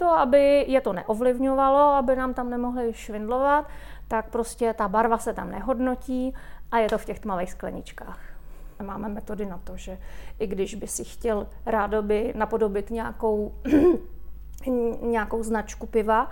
proto, aby je to neovlivňovalo, aby nám tam nemohli švindlovat, tak prostě ta barva se tam nehodnotí a je to v těch tmavých skleničkách. Máme metody na to, že i když by si chtěl rádoby napodobit nějakou, nějakou značku piva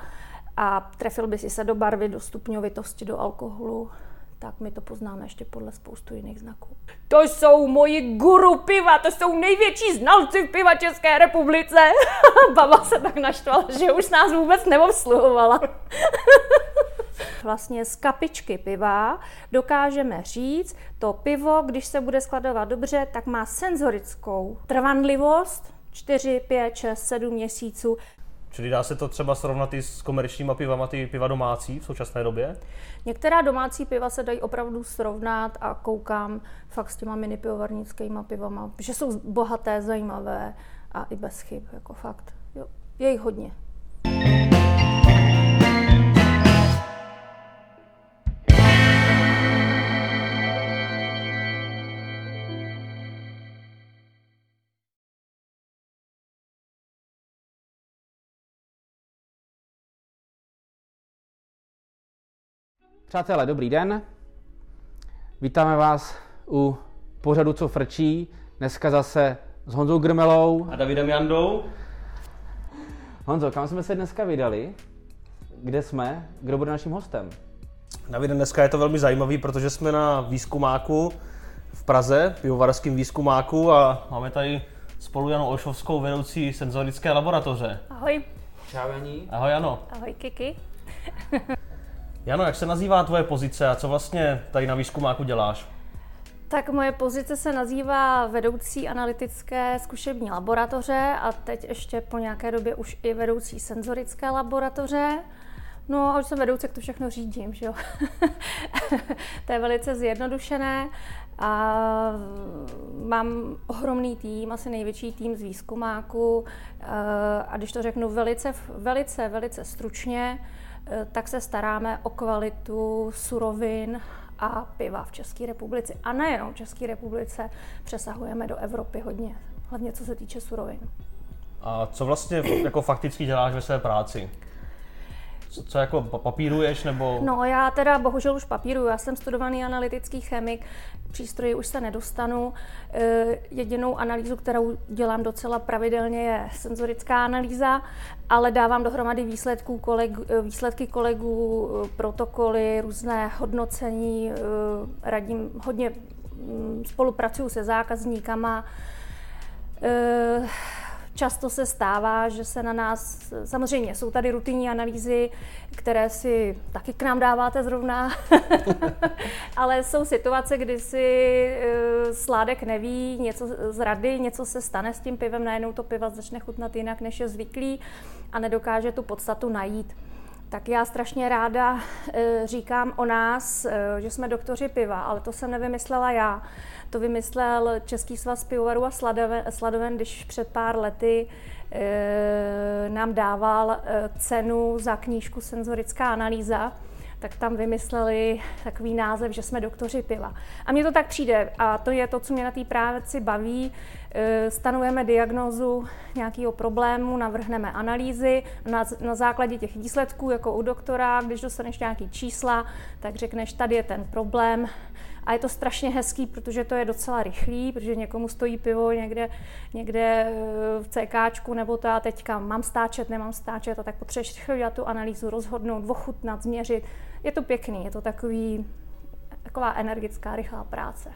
a trefil by si se do barvy, do stupňovitosti, do alkoholu, tak my to poznáme ještě podle spoustu jiných znaků. To jsou moji guru piva, to jsou největší znalci v piva České republice. Baba se tak naštvala, že už nás vůbec neobsluhovala. vlastně z kapičky piva dokážeme říct, to pivo, když se bude skladovat dobře, tak má senzorickou trvanlivost 4, 5, 6, 7 měsíců. Čili dá se to třeba srovnat i s komerčníma pivama, ty piva domácí v současné době? Některá domácí piva se dají opravdu srovnat a koukám fakt s těma mini pivovarnickýma pivama, že jsou bohaté, zajímavé a i bez chyb, jako fakt. Jo, je jich hodně. Přátelé, dobrý den. Vítáme vás u pořadu Co frčí. Dneska zase s Honzou Grmelou. A Davidem Jandou. Honzo, kam jsme se dneska vydali? Kde jsme? Kdo bude naším hostem? David, dneska je to velmi zajímavý, protože jsme na výzkumáku v Praze, pivovarském výzkumáku a máme tady spolu Janu Olšovskou, vedoucí senzorické laboratoře. Ahoj. Čau, Janí. Ahoj, Jano. Ahoj, Kiki. Jano, jak se nazývá tvoje pozice a co vlastně tady na výzkumáku děláš? Tak moje pozice se nazývá vedoucí analytické zkušební laboratoře a teď ještě po nějaké době už i vedoucí senzorické laboratoře. No a už jsem vedoucí, jak to všechno řídím, že jo. to je velice zjednodušené a mám ohromný tým, asi největší tým z výzkumáku a když to řeknu velice, velice, velice stručně, tak se staráme o kvalitu surovin a piva v České republice. A nejenom v České republice, přesahujeme do Evropy hodně, hlavně co se týče surovin. A co vlastně jako fakticky děláš ve své práci? Co, co jako papíruješ nebo? No já teda bohužel už papíruju, já jsem studovaný analytický chemik, přístroji už se nedostanu. E, jedinou analýzu, kterou dělám docela pravidelně, je senzorická analýza, ale dávám dohromady výsledků koleg, výsledky kolegů, protokoly, různé hodnocení, e, radím hodně mm, spolupracuju se zákazníkama. Často se stává, že se na nás, samozřejmě jsou tady rutinní analýzy, které si taky k nám dáváte zrovna, ale jsou situace, kdy si uh, sládek neví, něco z rady, něco se stane s tím pivem, najednou to piva začne chutnat jinak, než je zvyklý a nedokáže tu podstatu najít. Tak já strašně ráda uh, říkám o nás, uh, že jsme doktoři piva, ale to jsem nevymyslela já. To vymyslel Český svaz pivovarů a sladoven, když před pár lety e, nám dával cenu za knížku Senzorická analýza tak tam vymysleli takový název, že jsme doktoři piva. A mně to tak přijde a to je to, co mě na té práci baví. E, stanovujeme diagnózu nějakého problému, navrhneme analýzy na, na základě těch výsledků, jako u doktora, když dostaneš nějaký čísla, tak řekneš, tady je ten problém, a je to strašně hezký, protože to je docela rychlý, protože někomu stojí pivo někde, někde eh, v CKčku, nebo to já teďka mám stáčet, nemám stáčet, a tak potřebuješ rychle dělat tu analýzu, rozhodnout, ochutnat, změřit. Je to pěkný, je to takový, taková energická, rychlá práce.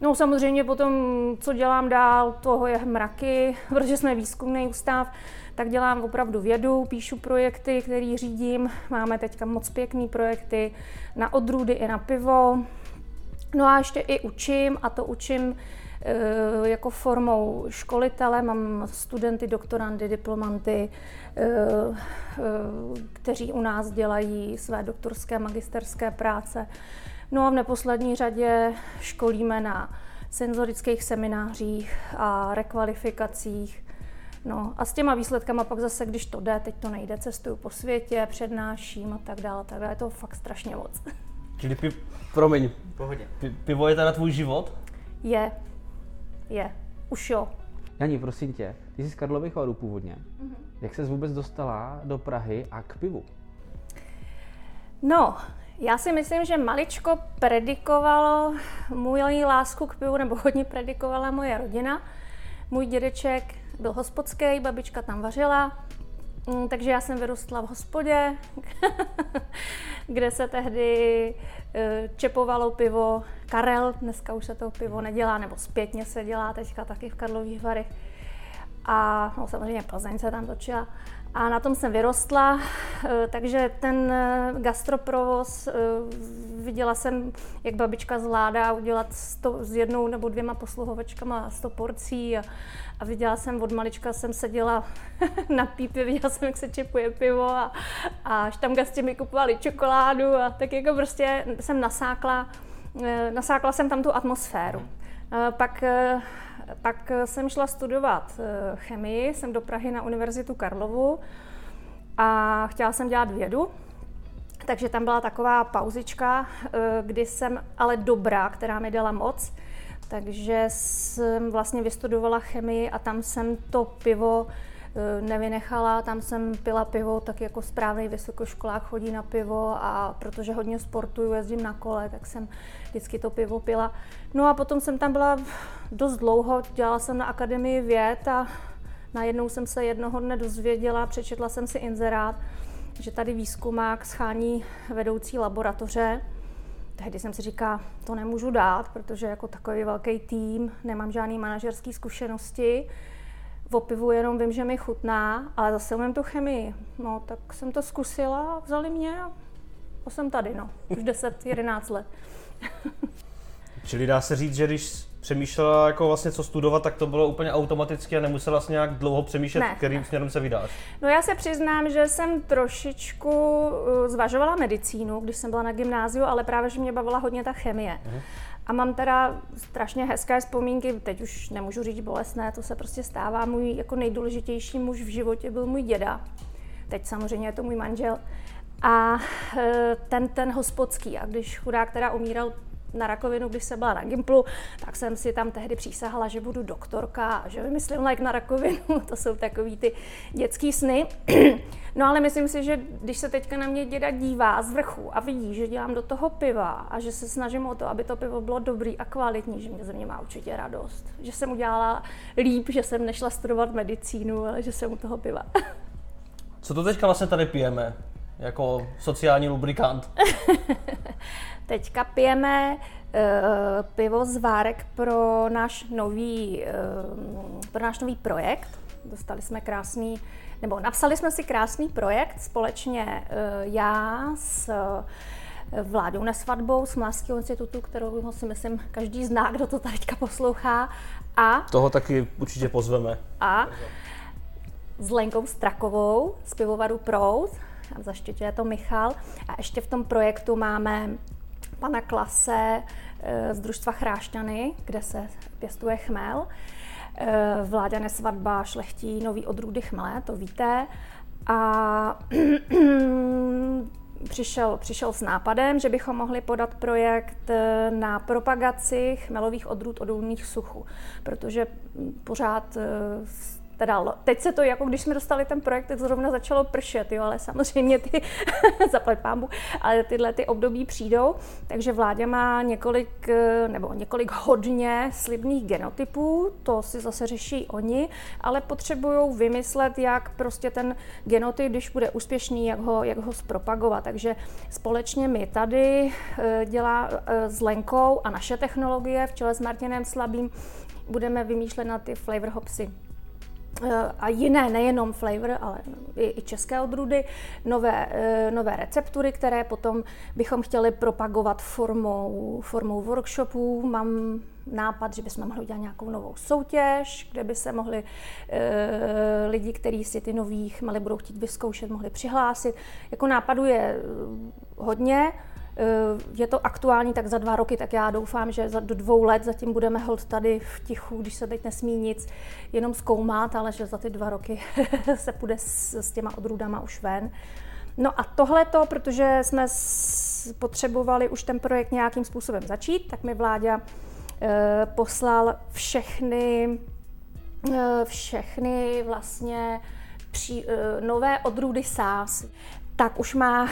No samozřejmě potom, co dělám dál, toho je mraky, protože jsme výzkumný ústav, tak dělám opravdu vědu, píšu projekty, které řídím. Máme teďka moc pěkný projekty na odrůdy i na pivo. No a ještě i učím a to učím jako formou školitele. Mám studenty, doktorandy, diplomanty, e, e, kteří u nás dělají své doktorské, magisterské práce. No a v neposlední řadě školíme na senzorických seminářích a rekvalifikacích. No a s těma výsledkama pak zase, když to jde, teď to nejde, cestuju po světě, přednáším a tak dále, tak dále. Je to fakt strašně moc. Čili pi- promiň, pohodě. Pi- pivo je teda tvůj život? Je, je, už jo. Janí, prosím tě, ty jsi z Karlových Varů původně. Mm-hmm. Jak ses vůbec dostala do Prahy a k pivu? No, já si myslím, že maličko predikovalo můj lásku k pivu, nebo hodně predikovala moje rodina. Můj dědeček byl hospodský, babička tam vařila, mm, takže já jsem vyrostla v hospodě, kde se tehdy čepovalo pivo Karel, dneska už se to pivo nedělá, nebo zpětně se dělá teďka taky v Karlových Varech. A no, samozřejmě Plzeň se tam točila. A na tom jsem vyrostla, eh, takže ten eh, gastroprovoz, eh, viděla jsem, jak babička zvládá udělat sto, s jednou nebo dvěma posluhovačkama 100 porcí a, a viděla jsem, od malička jsem seděla na pípě, viděla jsem, jak se čepuje pivo a, a štamgasti mi kupovali čokoládu a tak jako prostě jsem nasákla, nasákla jsem tam tu atmosféru. Pak pak eh, jsem šla studovat eh, chemii, jsem do Prahy na Univerzitu Karlovu a chtěla jsem dělat vědu, takže tam byla taková pauzička, eh, kdy jsem ale dobrá, která mi dala moc, takže jsem vlastně vystudovala chemii a tam jsem to pivo nevynechala, tam jsem pila pivo, tak jako správný vysokoškolák chodí na pivo a protože hodně sportuju, jezdím na kole, tak jsem vždycky to pivo pila. No a potom jsem tam byla dost dlouho, dělala jsem na Akademii věd a najednou jsem se jednoho dne dozvěděla, přečetla jsem si inzerát, že tady výzkumák schání vedoucí laboratoře. Tehdy jsem si říkala, to nemůžu dát, protože jako takový velký tým, nemám žádný manažerské zkušenosti o pivu jenom vím, že mi chutná, ale zase umím tu chemii. No, tak jsem to zkusila, vzali mě a jsem tady, no. Už 10-11 let. Čili dá se říct, že když přemýšlela jako vlastně co studovat, tak to bylo úplně automaticky a nemusela vlastně nějak dlouho přemýšlet, ne, kterým ne. směrem se vydáš. No já se přiznám, že jsem trošičku uh, zvažovala medicínu, když jsem byla na gymnáziu, ale právě, že mě bavila hodně ta chemie. Uh-huh. A mám teda strašně hezké vzpomínky, teď už nemůžu říct bolestné, to se prostě stává. Můj jako nejdůležitější muž v životě byl můj děda. Teď samozřejmě je to můj manžel. A e, ten, ten hospodský. A když chudák teda umíral na rakovinu, když jsem byla na Gimplu, tak jsem si tam tehdy přísahala, že budu doktorka a že vymyslím lék na rakovinu. To jsou takový ty dětský sny. No ale myslím si, že když se teďka na mě děda dívá z vrchu a vidí, že dělám do toho piva a že se snažím o to, aby to pivo bylo dobrý a kvalitní, že mě ze mě má určitě radost. Že jsem udělala líp, že jsem nešla studovat medicínu, ale že jsem u toho piva. Co to teďka vlastně tady pijeme? Jako sociální lubrikant? Teďka pijeme uh, pivo z Várek pro náš nový, uh, pro náš nový projekt. Dostali jsme krásný, nebo napsali jsme si krásný projekt společně uh, já s Vládou Nesvadbou z Mlářského institutu, kterou si myslím každý zná, kdo to teďka poslouchá. A toho taky určitě pozveme. A s Lenkou Strakovou z pivovaru Prout, zaštiťuje to Michal. A ještě v tom projektu máme pana Klase eh, z družstva Chrášťany, kde se pěstuje chmel. Eh, Vláďa nesvadba šlechtí nový odrůdy chmele, to víte. A přišel, přišel s nápadem, že bychom mohli podat projekt eh, na propagaci chmelových odrůd odolných suchu, protože pořád teda teď se to, jako když jsme dostali ten projekt, tak zrovna začalo pršet, jo, ale samozřejmě ty, zaplať pámbu, ale tyhle ty období přijdou, takže vládě má několik, eh, nebo několik hodně slibných genotypů, to si zase řeší oni, ale potřebují vymyslet, jak prostě ten genotyp, když bude úspěšný, jak ho, jak ho zpropagovat. Takže společně my tady eh, dělá eh, s Lenkou a naše technologie v čele s Martinem Slabým budeme vymýšlet na ty flavor hopsy a jiné, nejenom flavor, ale i, i české odrůdy, nové, eh, nové receptury, které potom bychom chtěli propagovat formou, formou workshopů. Mám nápad, že bychom mohli udělat nějakou novou soutěž, kde by se mohli e, lidi, kteří si ty nový chmely budou chtít vyzkoušet, mohli přihlásit. Jako nápadu je eh, hodně, je to aktuální tak za dva roky, tak já doufám, že za do dvou let zatím budeme hold tady v tichu, když se teď nesmí nic jenom zkoumat, ale že za ty dva roky se půjde s, s těma odrůdama už ven. No a tohle to, protože jsme potřebovali už ten projekt nějakým způsobem začít, tak mi vláda e, poslal všechny všechny vlastně při, nové odrůdy sás tak už má uh,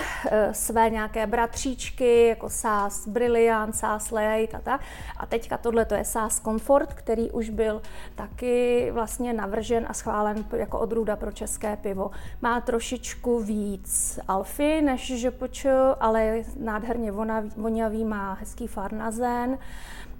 své nějaké bratříčky, jako SAS Brilliant, SAS Late a tak. A teďka tohle to je SAS Comfort, který už byl taky vlastně navržen a schválen jako odrůda pro české pivo. Má trošičku víc alfy než žepoč, ale je nádherně vonavý, má hezký farnazen.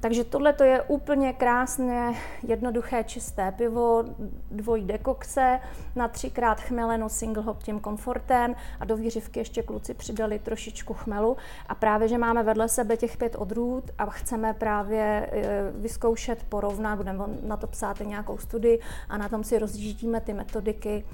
Takže tohle to je úplně krásné, jednoduché, čisté pivo, dvojí dekokce, na třikrát chmeleno single hop tím komfortem a do výřivky ještě kluci přidali trošičku chmelu. A právě, že máme vedle sebe těch pět odrůd a chceme právě e, vyzkoušet, porovnat, budeme na to psát nějakou studii a na tom si rozjíždíme ty metodiky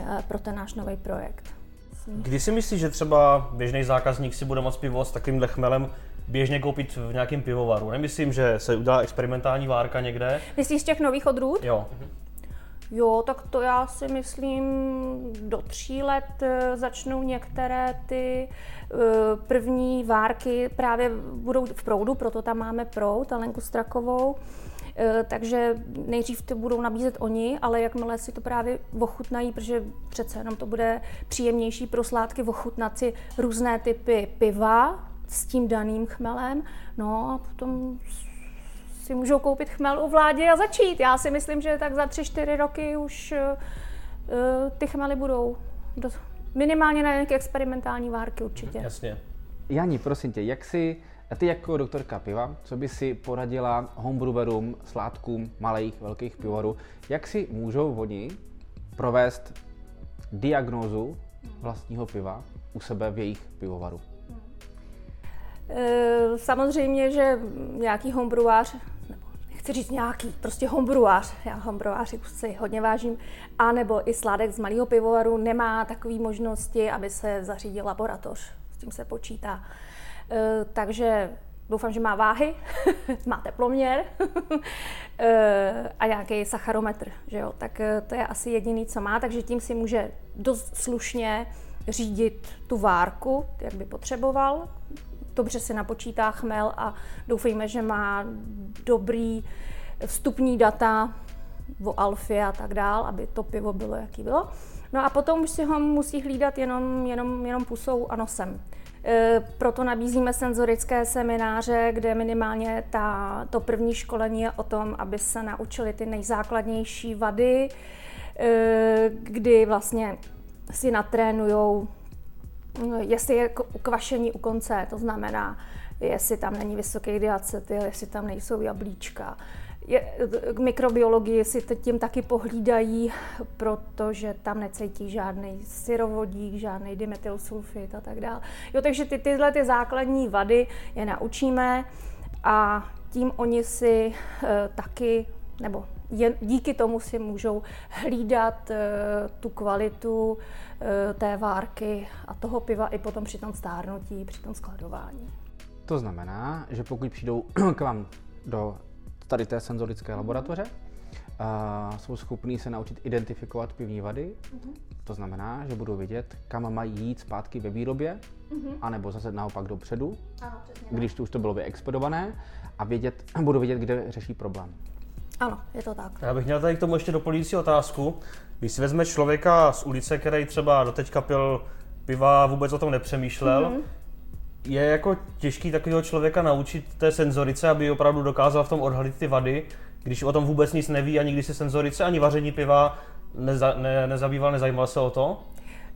e, pro ten náš nový projekt. Kdy si myslíš, že třeba běžný zákazník si bude moct pivo s takovým chmelem běžně koupit v nějakém pivovaru. Nemyslím, že se udělá experimentální várka někde. Myslíš z těch nových odrůd? Jo. Jo, tak to já si myslím, do tří let eh, začnou některé ty eh, první várky právě budou v proudu, proto tam máme proud, Alenku Strakovou. Eh, takže nejdřív to budou nabízet oni, ale jakmile si to právě ochutnají, protože přece jenom to bude příjemnější pro sládky ochutnat si různé typy piva, s tím daným chmelem, no a potom si můžou koupit chmel u vládě a začít. Já si myslím, že tak za tři, čtyři roky už uh, ty chmely budou. Do, minimálně na nějaké experimentální várky určitě. Jasně. Jani, prosím tě, jak si, a ty jako doktorka piva, co by si poradila homebrewerům, sládkům malých, velkých pivovarů, jak si můžou oni provést diagnózu vlastního piva u sebe v jejich pivovaru? Eh, samozřejmě, že nějaký homebrewář, nebo nechci říct nějaký, prostě homebrewář, já homebreváři si hodně vážím, a nebo i sládek z malého pivovaru nemá takové možnosti, aby se zařídil laboratoř. S tím se počítá. Takže doufám, že má váhy, má teploměr eh, a nějaký sacharometr, že jo? tak to je asi jediný, co má, takže tím si může dost slušně řídit tu várku, jak by potřeboval, dobře si napočítá chmel a doufejme, že má dobrý vstupní data o alfě a tak dál, aby to pivo bylo, jaký bylo. No a potom už si ho musí hlídat jenom, jenom, jenom pusou a nosem. E, proto nabízíme senzorické semináře, kde minimálně ta, to první školení je o tom, aby se naučili ty nejzákladnější vady, e, kdy vlastně si natrénujou jestli je kvašení u konce, to znamená, jestli tam není vysoký diacetyl, jestli tam nejsou jablíčka. Je, k mikrobiologii si tím taky pohlídají, protože tam necítí žádný syrovodík, žádný dimethylsulfit a tak dále. Jo, takže ty, tyhle ty základní vady je naučíme a tím oni si e, taky, nebo jen, díky tomu si můžou hlídat e, tu kvalitu e, té várky a toho piva i potom při tom stárnutí, při tom skladování. To znamená, že pokud přijdou k vám do tady té senzorické laboratoře, uh, jsou schopní se naučit identifikovat pivní vady. Uh-huh. To znamená, že budou vědět, kam mají jít zpátky ve výrobě, uh-huh. anebo zase naopak dopředu, ano, přesně, když to už to bylo vyexpedované, a vědět, budou vědět, kde řeší problém. Ano, je to tak. Já bych měl tady k tomu ještě doplňující otázku. Když si vezme člověka z ulice, který třeba doteďka pil piva, vůbec o tom nepřemýšlel, mm-hmm. Je jako těžký takového člověka naučit té senzorice, aby opravdu dokázal v tom odhalit ty vady, když o tom vůbec nic neví a nikdy se senzorice ani vaření piva neza, ne, nezabýval, nezajímal se o to?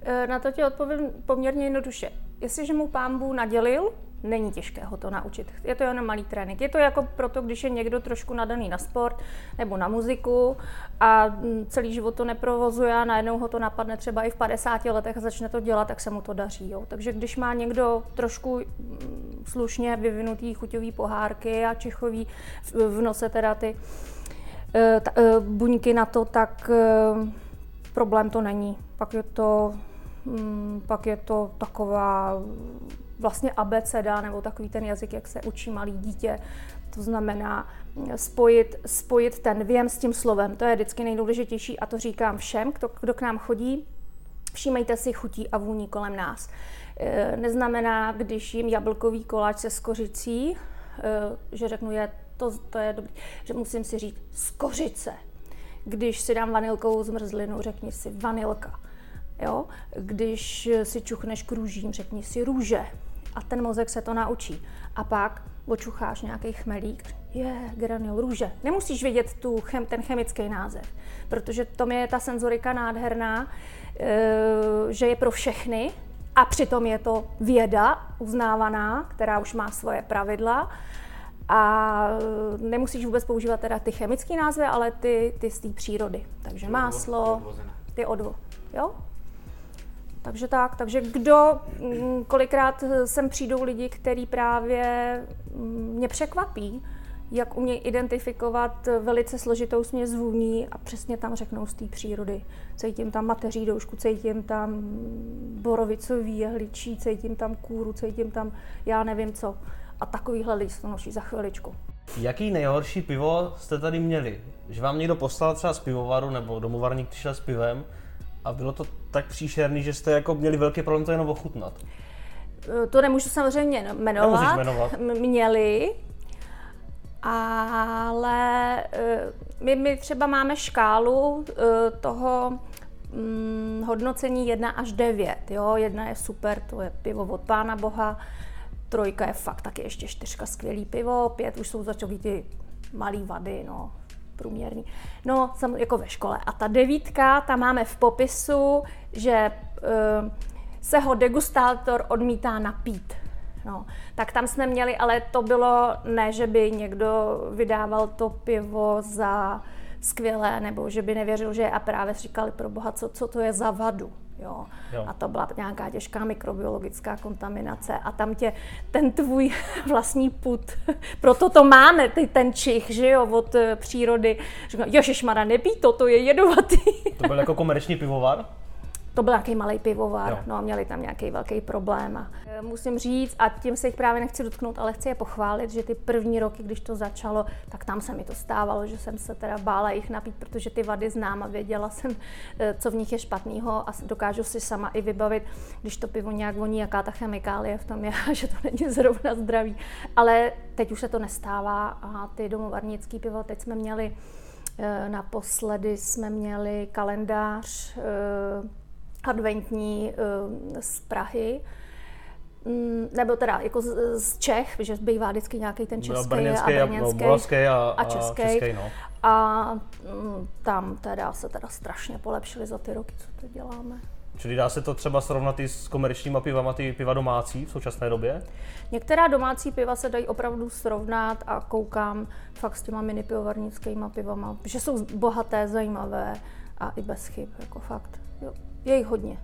E, na to ti odpovím poměrně jednoduše. Jestliže mu pán nadělil, není těžké ho to naučit. Je to jenom malý trénink. Je to jako proto, když je někdo trošku nadaný na sport nebo na muziku a mm, celý život to neprovozuje a najednou ho to napadne třeba i v 50 letech a začne to dělat, tak se mu to daří. Jo. Takže když má někdo trošku mm, slušně vyvinutý chuťový pohárky a čechový v nose teda ty e, e, buňky na to, tak e, problém to není. Pak je to, mm, pak je to taková vlastně abeceda nebo takový ten jazyk, jak se učí malý dítě. To znamená spojit, spojit ten věm s tím slovem. To je vždycky nejdůležitější a to říkám všem, kdo, kdo k nám chodí. Všímejte si chutí a vůní kolem nás. E, neznamená, když jim jablkový koláč se skořicí, e, že řeknu, je, to, to je dobrý, že musím si říct skořice. Když si dám vanilkovou zmrzlinu, řekni si vanilka. Jo? Když si čuchneš k růžím, řekni si růže. A ten mozek se to naučí. A pak očucháš nějaký chmelík, je granul růže. Nemusíš vědět tu chem, ten chemický název, protože to je ta senzorika nádherná, e, že je pro všechny a přitom je to věda uznávaná, která už má svoje pravidla a nemusíš vůbec používat teda ty chemické názvy, ale ty, ty z té přírody. Takže máslo, ty odvo. Jo? Takže tak, takže kdo, mm, kolikrát sem přijdou lidi, kteří právě mm, mě překvapí, jak umějí identifikovat velice složitou směs vůní a přesně tam řeknou z té přírody. Cítím tam mateří doušku, cítím tam borovicový jehličí, cítím tam kůru, cítím tam já nevím co. A takovýhle list to nosí za chviličku. Jaký nejhorší pivo jste tady měli? Že vám někdo poslal třeba z pivovaru nebo domovarník přišel s pivem a bylo to tak příšerný, že jste jako měli velký problém to jenom ochutnat? To nemůžu samozřejmě jmenovat. jmenovat. Měli, ale eh, my, my třeba máme škálu eh, toho hm, hodnocení 1 až 9. Jo? Jedna je super, to je pivo od Pána Boha, trojka je fakt taky ještě čtyřka skvělý pivo, pět už jsou začaly ty malý vady, no, průměrný. No, sam, jako ve škole. A ta devítka, tam máme v popisu, že uh, se ho degustátor odmítá napít. No, tak tam jsme měli, ale to bylo ne, že by někdo vydával to pivo za skvělé, nebo že by nevěřil, že je a právě říkali pro boha, co, co to je za vadu. Jo. Jo. A to byla nějaká těžká mikrobiologická kontaminace a tam tě ten tvůj vlastní put, proto to máme, ty, ten čich, že jo, od uh, přírody, říkám, ježišmara, nepí to, to je jedovatý. To byl jako komerční pivovar? To byl nějaký malý pivovar, jo. no a měli tam nějaký velký problém. A e, musím říct, a tím se jich právě nechci dotknout, ale chci je pochválit, že ty první roky, když to začalo, tak tam se mi to stávalo, že jsem se teda bála jich napít, protože ty vady znám a věděla jsem, e, co v nich je špatného a dokážu si sama i vybavit, když to pivo nějak voní, jaká ta chemikálie v tom je, že to není zrovna zdravý. Ale teď už se to nestává a ty domovarnický pivo, teď jsme měli e, Naposledy jsme měli kalendář adventní uh, z Prahy, mm, nebo teda jako z, z Čech, že bývá vždycky nějaký ten český no, a brněnský a, a, a český. A, český, no. a mm, tam teda se teda strašně polepšili za ty roky, co to děláme. Čili dá se to třeba srovnat i s komerčníma pivama, ty piva domácí v současné době? Některá domácí piva se dají opravdu srovnat a koukám fakt s těma mini pivovarnickýma pivama, že jsou bohaté, zajímavé a i bez chyb, jako fakt. Jo. Je jich hodně.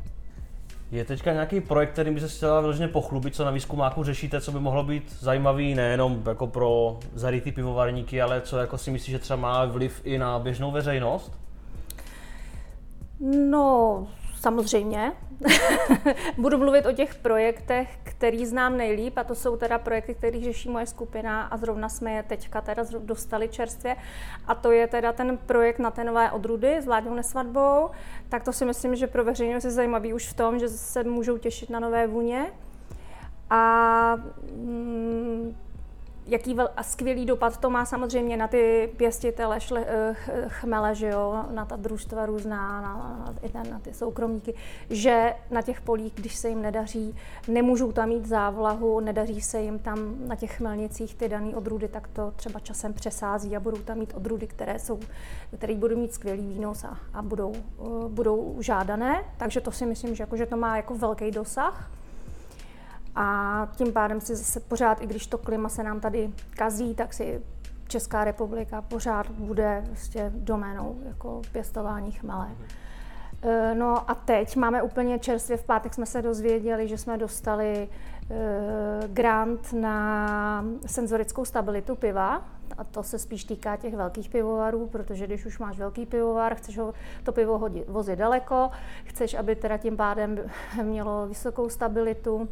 Je teďka nějaký projekt, který by se chtěla vyloženě pochlubit, co na výzkumáku řešíte, co by mohlo být zajímavý nejenom jako pro zarytý pivovarníky, ale co jako si myslíš, že třeba má vliv i na běžnou veřejnost? No, Samozřejmě. Budu mluvit o těch projektech, který znám nejlíp a to jsou teda projekty, které řeší moje skupina a zrovna jsme je teďka teda dostali čerstvě. A to je teda ten projekt na té nové odrudy s vládnou nesvatbou, tak to si myslím, že pro veřejnost je zajímavý už v tom, že se můžou těšit na nové vůně. A mm, jaký vel, a skvělý dopad to má samozřejmě na ty pěstitele šle, eh, chmele, že jo, na ta družstva různá, na, na, na ty soukromníky, že na těch polích, když se jim nedaří, nemůžou tam mít závlahu, nedaří se jim tam na těch chmelnicích ty dané odrůdy, tak to třeba časem přesází a budou tam mít odrůdy, které, jsou, které budou mít skvělý výnos a, a budou, uh, budou žádané. Takže to si myslím, že, jako, že to má jako velký dosah. A tím pádem si zase pořád, i když to klima se nám tady kazí, tak si Česká republika pořád bude vlastně doménou jako pěstování chmele. E, no a teď máme úplně čerstvě, v pátek jsme se dozvěděli, že jsme dostali e, grant na senzorickou stabilitu piva, a to se spíš týká těch velkých pivovarů, protože když už máš velký pivovar, chceš ho, to pivo hodit, vozit daleko, chceš, aby teda tím pádem mělo vysokou stabilitu,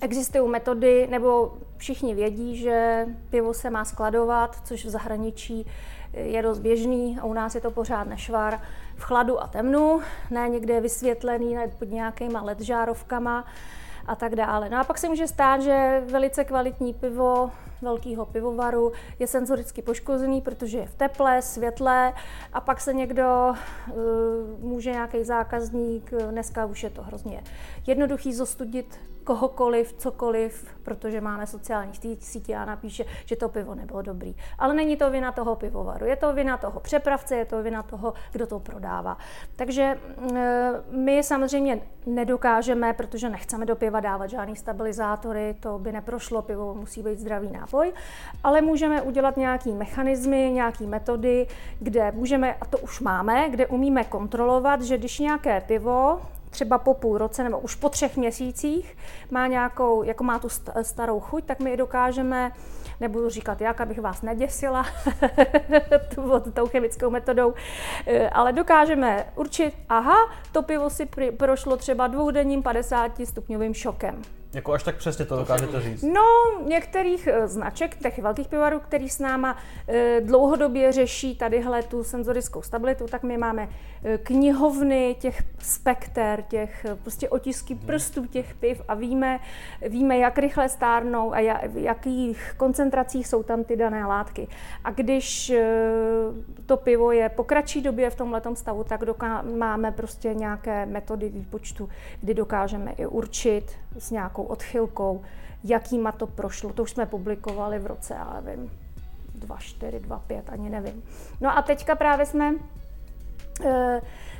Existují metody, nebo všichni vědí, že pivo se má skladovat, což v zahraničí je dost běžný a u nás je to pořád nešvar v chladu a temnu, ne někde vysvětlený ne pod nějakýma ledžárovkama a tak dále. No a pak se může stát, že velice kvalitní pivo velkého pivovaru je senzoricky poškozený, protože je v teple, světle a pak se někdo, uh, může nějaký zákazník, dneska už je to hrozně jednoduchý zostudit kohokoliv, cokoliv, protože máme sociální sítě a napíše, že to pivo nebylo dobrý. Ale není to vina toho pivovaru, je to vina toho přepravce, je to vina toho, kdo to prodává. Takže eh, my samozřejmě nedokážeme, protože nechceme do piva dávat žádný stabilizátory, to by neprošlo, pivo musí být zdravý nápoj, ale můžeme udělat nějaký mechanismy, nějaký metody, kde můžeme, a to už máme, kde umíme kontrolovat, že když nějaké pivo třeba po půl roce nebo už po třech měsících má nějakou, jako má tu starou chuť, tak my dokážeme, nebudu říkat jak, abych vás neděsila tou chemickou metodou, eh, ale dokážeme určit, aha, to pivo si prošlo třeba dvoudenním 50 stupňovým šokem. Jako až tak přesně to dokážete říct? No, některých eh, značek, těch velkých pivarů, který s náma e, dlouhodobě řeší tadyhle tu senzorickou stabilitu, tak my máme knihovny těch spekter, těch prostě otisky hmm. prstů těch piv a víme, víme, jak rychle stárnou a v jakých koncentracích jsou tam ty dané látky. A když e, to pivo je po kratší době v tomhle stavu, tak doká- máme prostě nějaké metody výpočtu, kdy dokážeme i určit s nějakou odchylkou, jakýma to prošlo. To už jsme publikovali v roce, já nevím, 2,4, 2,5, ani nevím. No a teďka právě jsme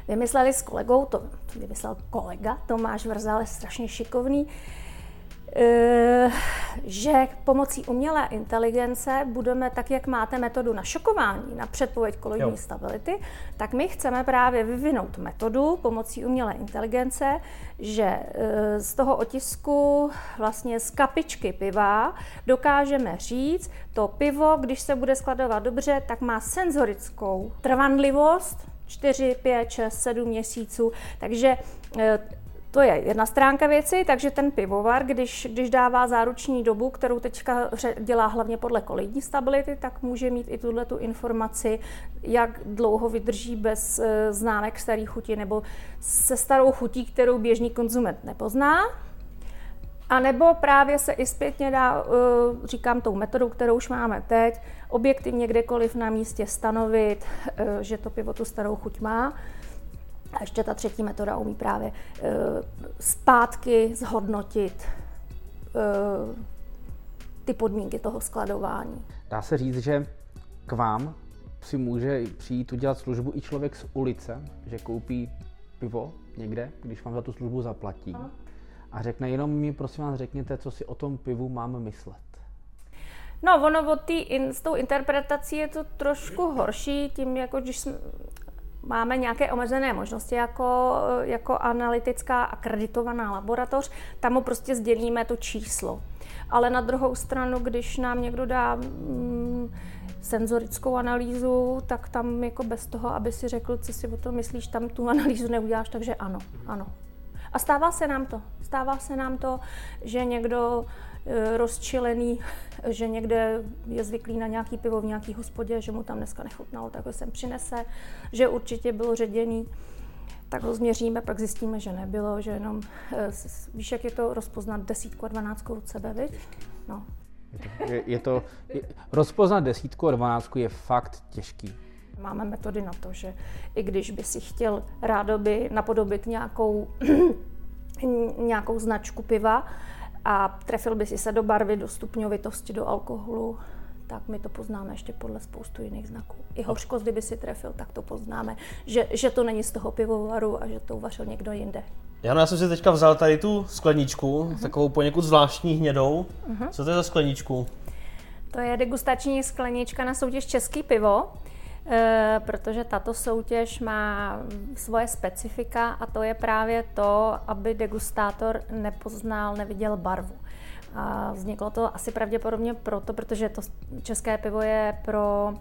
vymysleli s kolegou, to, to vymyslel kolega Tomáš Vrzal, strašně šikovný, Eh, že pomocí umělé inteligence budeme, tak jak máte metodu na šokování, na předpověď koloidní jo. stability, tak my chceme právě vyvinout metodu pomocí umělé inteligence, že eh, z toho otisku vlastně z kapičky piva dokážeme říct, to pivo, když se bude skladovat dobře, tak má senzorickou trvanlivost, 4, 5, 6, 7 měsíců. Takže eh, to je jedna stránka věci, takže ten pivovar, když, když dává záruční dobu, kterou teďka dělá hlavně podle koloidní stability, tak může mít i tuhle tu informaci, jak dlouho vydrží bez e, známek starých chutí nebo se starou chutí, kterou běžný konzument nepozná. A nebo právě se i zpětně dá, e, říkám tou metodou, kterou už máme teď, objektivně kdekoliv na místě stanovit, e, že to pivo tu starou chuť má a ještě ta třetí metoda umí právě uh, zpátky zhodnotit uh, ty podmínky toho skladování. Dá se říct, že k vám si může přijít udělat službu i člověk z ulice, že koupí pivo někde, když vám za tu službu zaplatí. A řekne, jenom mi prosím vás řekněte, co si o tom pivu máme myslet. No, ono od tý, s tou interpretací je to trošku horší, tím jako když jsme, máme nějaké omezené možnosti jako, jako analytická akreditovaná laboratoř, tam mu prostě sdělíme to číslo. Ale na druhou stranu, když nám někdo dá mm, senzorickou analýzu, tak tam jako bez toho, aby si řekl, co si o tom myslíš, tam tu analýzu neuděláš, takže ano, ano. A stává se nám to. Stává se nám to, že někdo Eh, rozčilený, že někde je zvyklý na nějaký pivo v nějaký hospodě, že mu tam dneska nechutnalo, tak ho sem přinese, že určitě bylo ředěný, tak ho změříme, pak zjistíme, že nebylo, že jenom, eh, víš, jak je to rozpoznat desítku a dvanáctku od sebe, viď? No. Je to, je, je to je, rozpoznat desítku a dvanáctku je fakt těžký. Máme metody na to, že i když by si chtěl rádoby napodobit nějakou, nějakou značku piva, a trefil by si se do barvy, do stupňovitosti, do alkoholu, tak my to poznáme ještě podle spoustu jiných znaků. I hořkost, kdyby si trefil, tak to poznáme, že, že to není z toho pivovaru a že to uvařil někdo jinde. Jano, já jsem si teďka vzal tady tu skleničku, uh-huh. takovou poněkud zvláštní hnědou. Uh-huh. Co to je za skleničku? To je degustační sklenička na soutěž Český pivo. Eh, protože tato soutěž má svoje specifika a to je právě to, aby degustátor nepoznal, neviděl barvu. A vzniklo to asi pravděpodobně proto, protože to české pivo je pro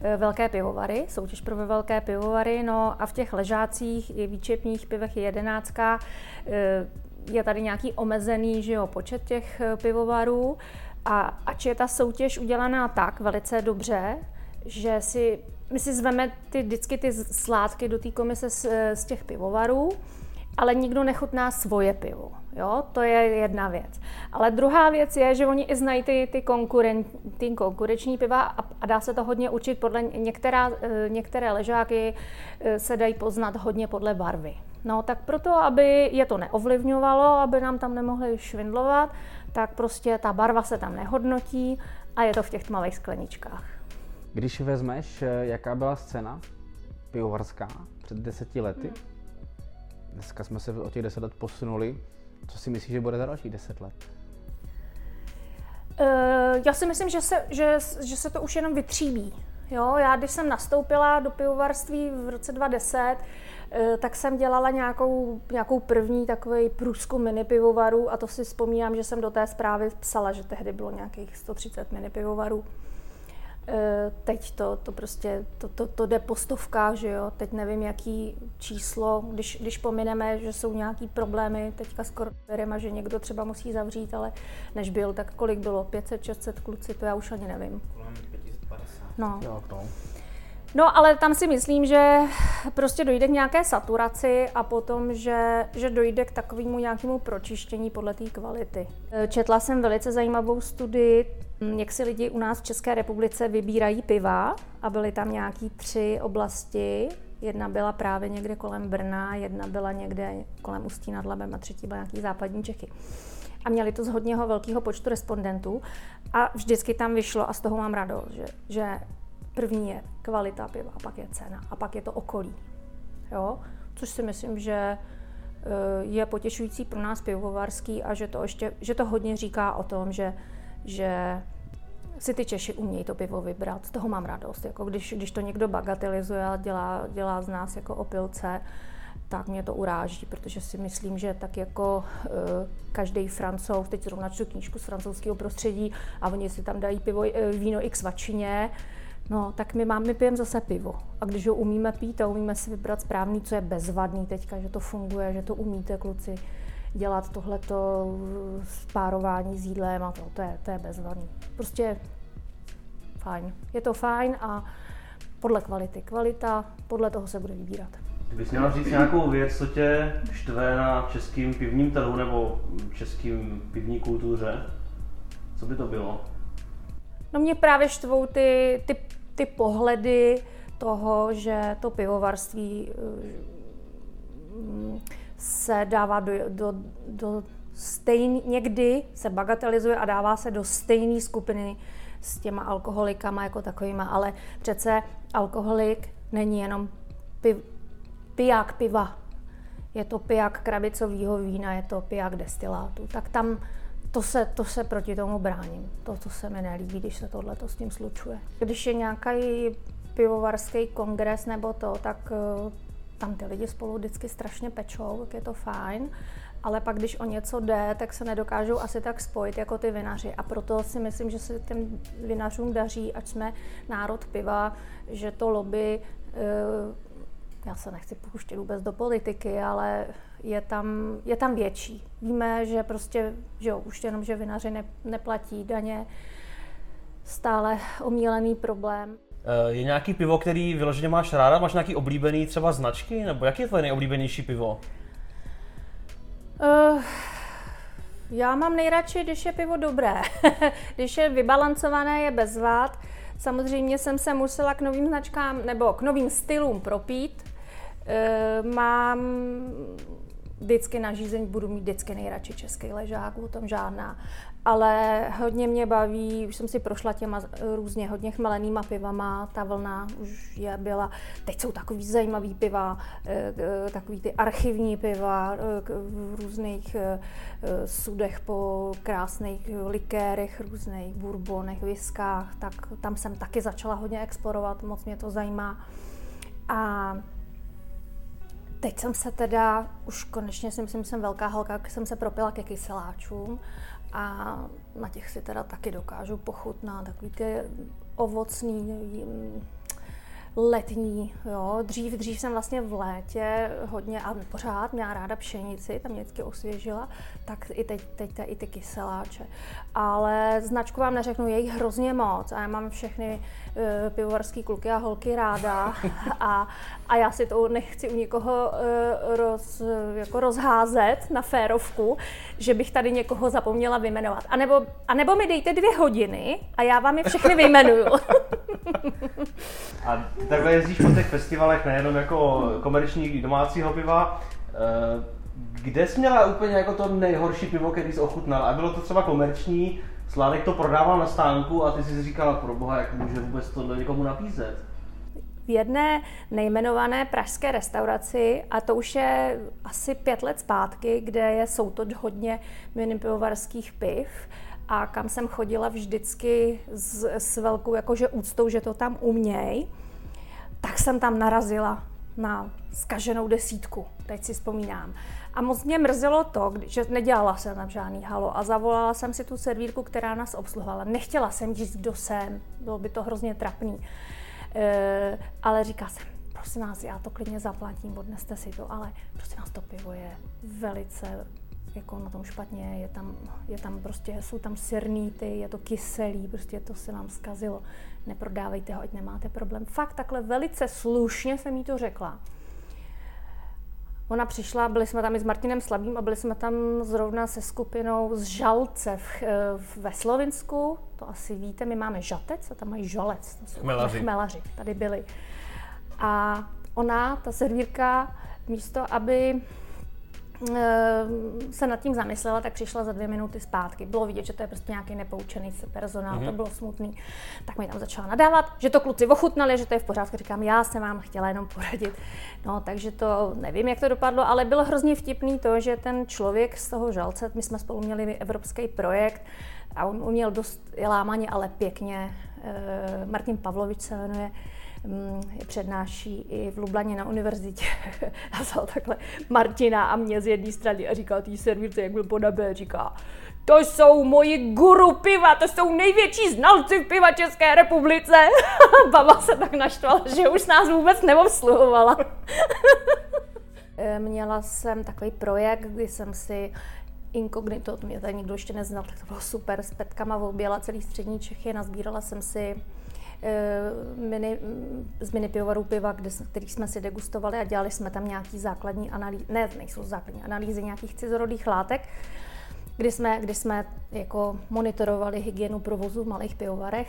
eh, velké pivovary, soutěž pro velké pivovary, no a v těch ležácích i výčepních pivech je jedenáctka, eh, je tady nějaký omezený že jo, počet těch pivovarů a ač je ta soutěž udělaná tak velice dobře, že si my si zveme ty, vždycky ty sládky do té komise z, z těch pivovarů ale nikdo nechutná svoje pivo. Jo? To je jedna věc. Ale druhá věc je, že oni i znají ty, ty, konkuren, ty konkurenční piva a, a dá se to hodně učit podle některá, eh, některé ležáky eh, se dají poznat hodně podle barvy. No tak proto, aby je to neovlivňovalo, aby nám tam nemohli švindlovat, tak prostě ta barva se tam nehodnotí a je to v těch tmavých skleničkách. Když vezmeš, eh, jaká byla scéna pivovarská před deseti lety, hmm Dneska jsme se o těch deset let posunuli. Co si myslíš, že bude za další deset let? Uh, já si myslím, že se, že, že se to už jenom vytříbí. Jo, já když jsem nastoupila do pivovarství v roce 2010, eh, tak jsem dělala nějakou, nějakou první takový průzkum mini pivovarů a to si vzpomínám, že jsem do té zprávy psala, že tehdy bylo nějakých 130 mini pivovarů. Eh, teď to, to prostě, to, to, to jde po stovkách, že jo, teď nevím, jaký číslo, když, když pomineme, že jsou nějaký problémy teďka s koronavirem a že někdo třeba musí zavřít, ale než byl, tak kolik bylo, 500, 600 kluci, to já už ani nevím. Kolem 550. No. Jo, to. No, ale tam si myslím, že prostě dojde k nějaké saturaci a potom, že, že dojde k takovému nějakému pročištění podle té kvality. Četla jsem velice zajímavou studii, jak si lidi u nás v České republice vybírají piva a byly tam nějaký tři oblasti. Jedna byla právě někde kolem Brna, jedna byla někde kolem Ústí nad Labem a třetí byla nějaký západní Čechy. A měli to z hodněho velkého počtu respondentů a vždycky tam vyšlo, a z toho mám radost, že, že První je kvalita piva, a pak je cena a pak je to okolí. Jo? Což si myslím, že eh, je potěšující pro nás pivovarský a že to, ještě, že to hodně říká o tom, že, že si ty Češi umějí to pivo vybrat. Z toho mám radost. Jako když, když to někdo bagatelizuje a dělá, dělá z nás jako opilce, tak mě to uráží, protože si myslím, že tak jako uh, každý francouz, teď zrovna čtu knížku z francouzského prostředí a oni si tam dají pivo, uh, víno x vačině, No, tak my máme, my pijeme zase pivo. A když ho umíme pít a umíme si vybrat správný, co je bezvadný teďka, že to funguje, že to umíte, kluci, dělat tohleto spárování s jídlem a to, to je, to je bezvadný. Prostě fajn. Je to fajn a podle kvality. Kvalita, podle toho se bude vybírat. Kdybys měla říct nějakou věc, co tě štve na českým pivním trhu nebo českým pivní kultuře, co by to bylo? No mě právě štvou ty, ty ty pohledy toho, že to pivovarství eh, se dává do, do, do stejný, někdy se bagatelizuje a dává se do stejné skupiny s těma alkoholikama jako takovýma, ale přece alkoholik není jenom piv, piják piva, je to piják krabicového vína, je to piják destilátu, tak tam to se, to se proti tomu bráním. To, to se mi nelíbí, když se tohle s tím slučuje. Když je nějaký pivovarský kongres nebo to, tak uh, tam ty lidi spolu vždycky strašně pečou, tak je to fajn. Ale pak, když o něco jde, tak se nedokážou asi tak spojit jako ty vinaři. A proto si myslím, že se těm vinařům daří, ať jsme národ piva, že to lobby uh, já se nechci pouštět vůbec do politiky, ale je tam, je tam větší. Víme, že prostě, že jo, už jenom, že vinaři ne, neplatí daně, stále omílený problém. Eh, je nějaký pivo, který vyloženě máš ráda? Máš nějaký oblíbený třeba značky? Nebo jaký je tvoje nejoblíbenější pivo? Uh, já mám nejradši, když je pivo dobré. když je vybalancované, je bez vád. Samozřejmě jsem se musela k novým značkám nebo k novým stylům propít. E, mám vždycky na žízeň budu mít vždycky nejradši český ležák, o tom žádná. Ale hodně mě baví, už jsem si prošla těma různě hodně chmelenýma pivama, ta vlna už je byla. Teď jsou takový zajímavý piva, eh, eh, takový ty archivní piva eh, v různých sudech po krásných likérech, různých bourbonech, viskách, tak tam jsem taky začala hodně explorovat, moc mě to zajímá. A Teď jsem se teda, už konečně si myslím, že jsem velká holka, jsem se propila ke kyseláčům a na těch si teda taky dokážu pochutnat takový ty ovocný, letní, jo. Dřív, dřív jsem vlastně v létě hodně, a pořád měla ráda pšenici, tam mě vždycky osvěžila, tak i teď, teď i ty kyseláče. Ale značku vám neřeknu, je jich hrozně moc a já mám všechny uh, pivovarský kluky a holky ráda a, a já si to nechci u nikoho uh, roz, jako rozházet na férovku, že bych tady někoho zapomněla vyjmenovat. A nebo, a nebo mi dejte dvě hodiny a já vám je všechny vyjmenuju. a takhle jezdíš po těch festivalech nejenom jako komerční domácího piva, eh, kde jsi měla úplně jako to nejhorší pivo, který jsi ochutnal? A bylo to třeba komerční, Sládek to prodával na stánku a ty jsi říkala, pro boha, jak může vůbec to někomu nabízet? V jedné nejmenované pražské restauraci, a to už je asi pět let zpátky, kde je soutoč hodně mini pivovarských piv a kam jsem chodila vždycky s, s velkou jakože úctou, že to tam uměj, tak jsem tam narazila na skaženou desítku, teď si vzpomínám. A moc mě mrzelo to, že nedělala jsem tam žádný halo a zavolala jsem si tu servírku, která nás obsluhovala. Nechtěla jsem říct, kdo jsem, bylo by to hrozně trapný. E, ale říká jsem, prosím vás, já to klidně zaplatím, odneste si to, ale prosím vás, to pivo je velice jako na tom špatně, je tam, je tam prostě, jsou tam sirníty, je to kyselý, prostě to se vám zkazilo, neprodávejte ho, ať nemáte problém. Fakt takhle velice slušně jsem jí to řekla. Ona přišla, byli jsme tam i s Martinem Slabým a byli jsme tam zrovna se skupinou z Žalce v, v, ve Slovinsku. To asi víte, my máme žatec a tam mají žalec. To jsou chmelaři. chmelaři. Tady byli. A ona, ta servírka, místo, aby Eh, se nad tím zamyslela, tak přišla za dvě minuty zpátky. Bylo vidět, že to je prostě nějaký nepoučený personál, mm-hmm. to mhm. bylo smutný. Tak mi tam začala nadávat, že to kluci ochutnali, že to je v pořádku. Říkám, já jsem vám chtěla jenom poradit. No, takže to nevím, jak to dopadlo, ale bylo hrozně vtipný to, že ten člověk z toho žalce, my jsme spolu měli evropský projekt a on uměl dost lámaně, ale pěkně. Eh, Martin Pavlovič se jmenuje, přednáší i v Lublaně na univerzitě a vzal takhle Martina a mě z jedné strany a říkal tý servírce, jak byl po nebe, říká, to jsou moji guru piva, to jsou největší znalci v piva České republice. Baba se tak naštvala, že už nás vůbec neobsluhovala. Měla jsem takový projekt, kdy jsem si inkognito, to mě tady nikdo ještě neznal, tak to bylo super, s petkama objela celý střední Čechy, nazbírala jsem si mini, z mini pivovarů piva, kde, který jsme si degustovali a dělali jsme tam nějaký základní analýzy, ne, nejsou základní analýzy nějakých cizorodých látek, kdy jsme, kdy jsme jako monitorovali hygienu provozu v malých pivovarech.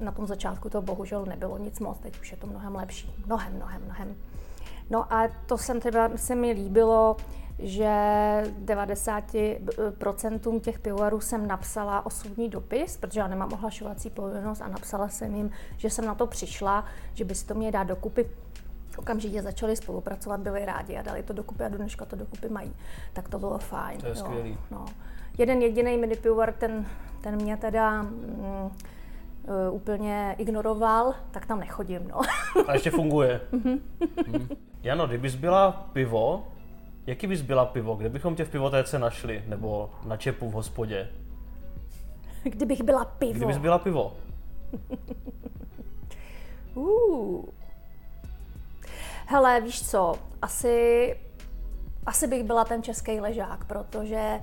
Na tom začátku to bohužel nebylo nic moc, teď už je to mnohem lepší. Mnohem, mnohem, mnohem. No a to jsem třeba, se mi líbilo, že 90% těch pivovarů jsem napsala osobní dopis, protože já nemám ohlašovací povinnost a napsala jsem jim, že jsem na to přišla, že by si to měli dát dokupy okamžitě začali spolupracovat, byli rádi a dali to dokupy a do dneška to dokupy mají. Tak to bylo fajn. To je skvělý. No. Jeden jediný mini pivovar, ten, ten mě teda mm, uh, úplně ignoroval, tak tam nechodím. No. A ještě funguje. mm. Jano, kdybys byla pivo, Jaký bys byla pivo? Kde bychom tě v pivotéce našli? Nebo na čepu v hospodě? Kdybych byla pivo. Kdybys byla pivo. uh. Hele, víš co, asi, asi bych byla ten český ležák, protože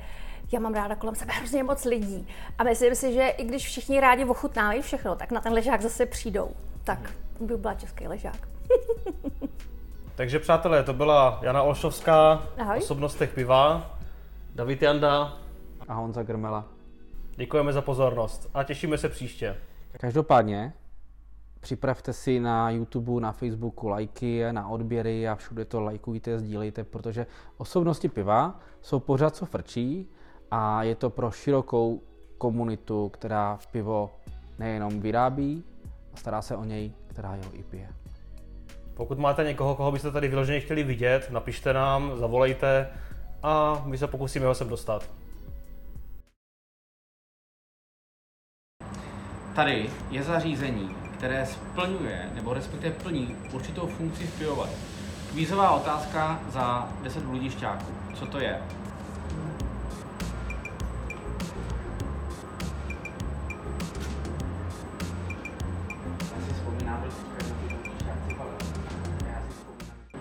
já mám ráda kolem sebe hrozně moc lidí. A myslím si, že i když všichni rádi ochutnávají všechno, tak na ten ležák zase přijdou. Tak bych byla český ležák. Takže přátelé, to byla Jana Olšovská, Ahoj. osobnostech piva, David Janda a Honza Grmela. Děkujeme za pozornost a těšíme se příště. Každopádně připravte si na YouTube, na Facebooku lajky, na odběry a všude to lajkujte, sdílejte, protože osobnosti piva jsou pořád co frčí a je to pro širokou komunitu, která pivo nejenom vyrábí a stará se o něj, která ho i pije. Pokud máte někoho, koho byste tady vyloženě chtěli vidět, napište nám, zavolejte a my se pokusíme ho sem dostat. Tady je zařízení, které splňuje nebo respektive plní určitou funkci v pivovaru. Vízová otázka za 10 bludišťáků. Co to je?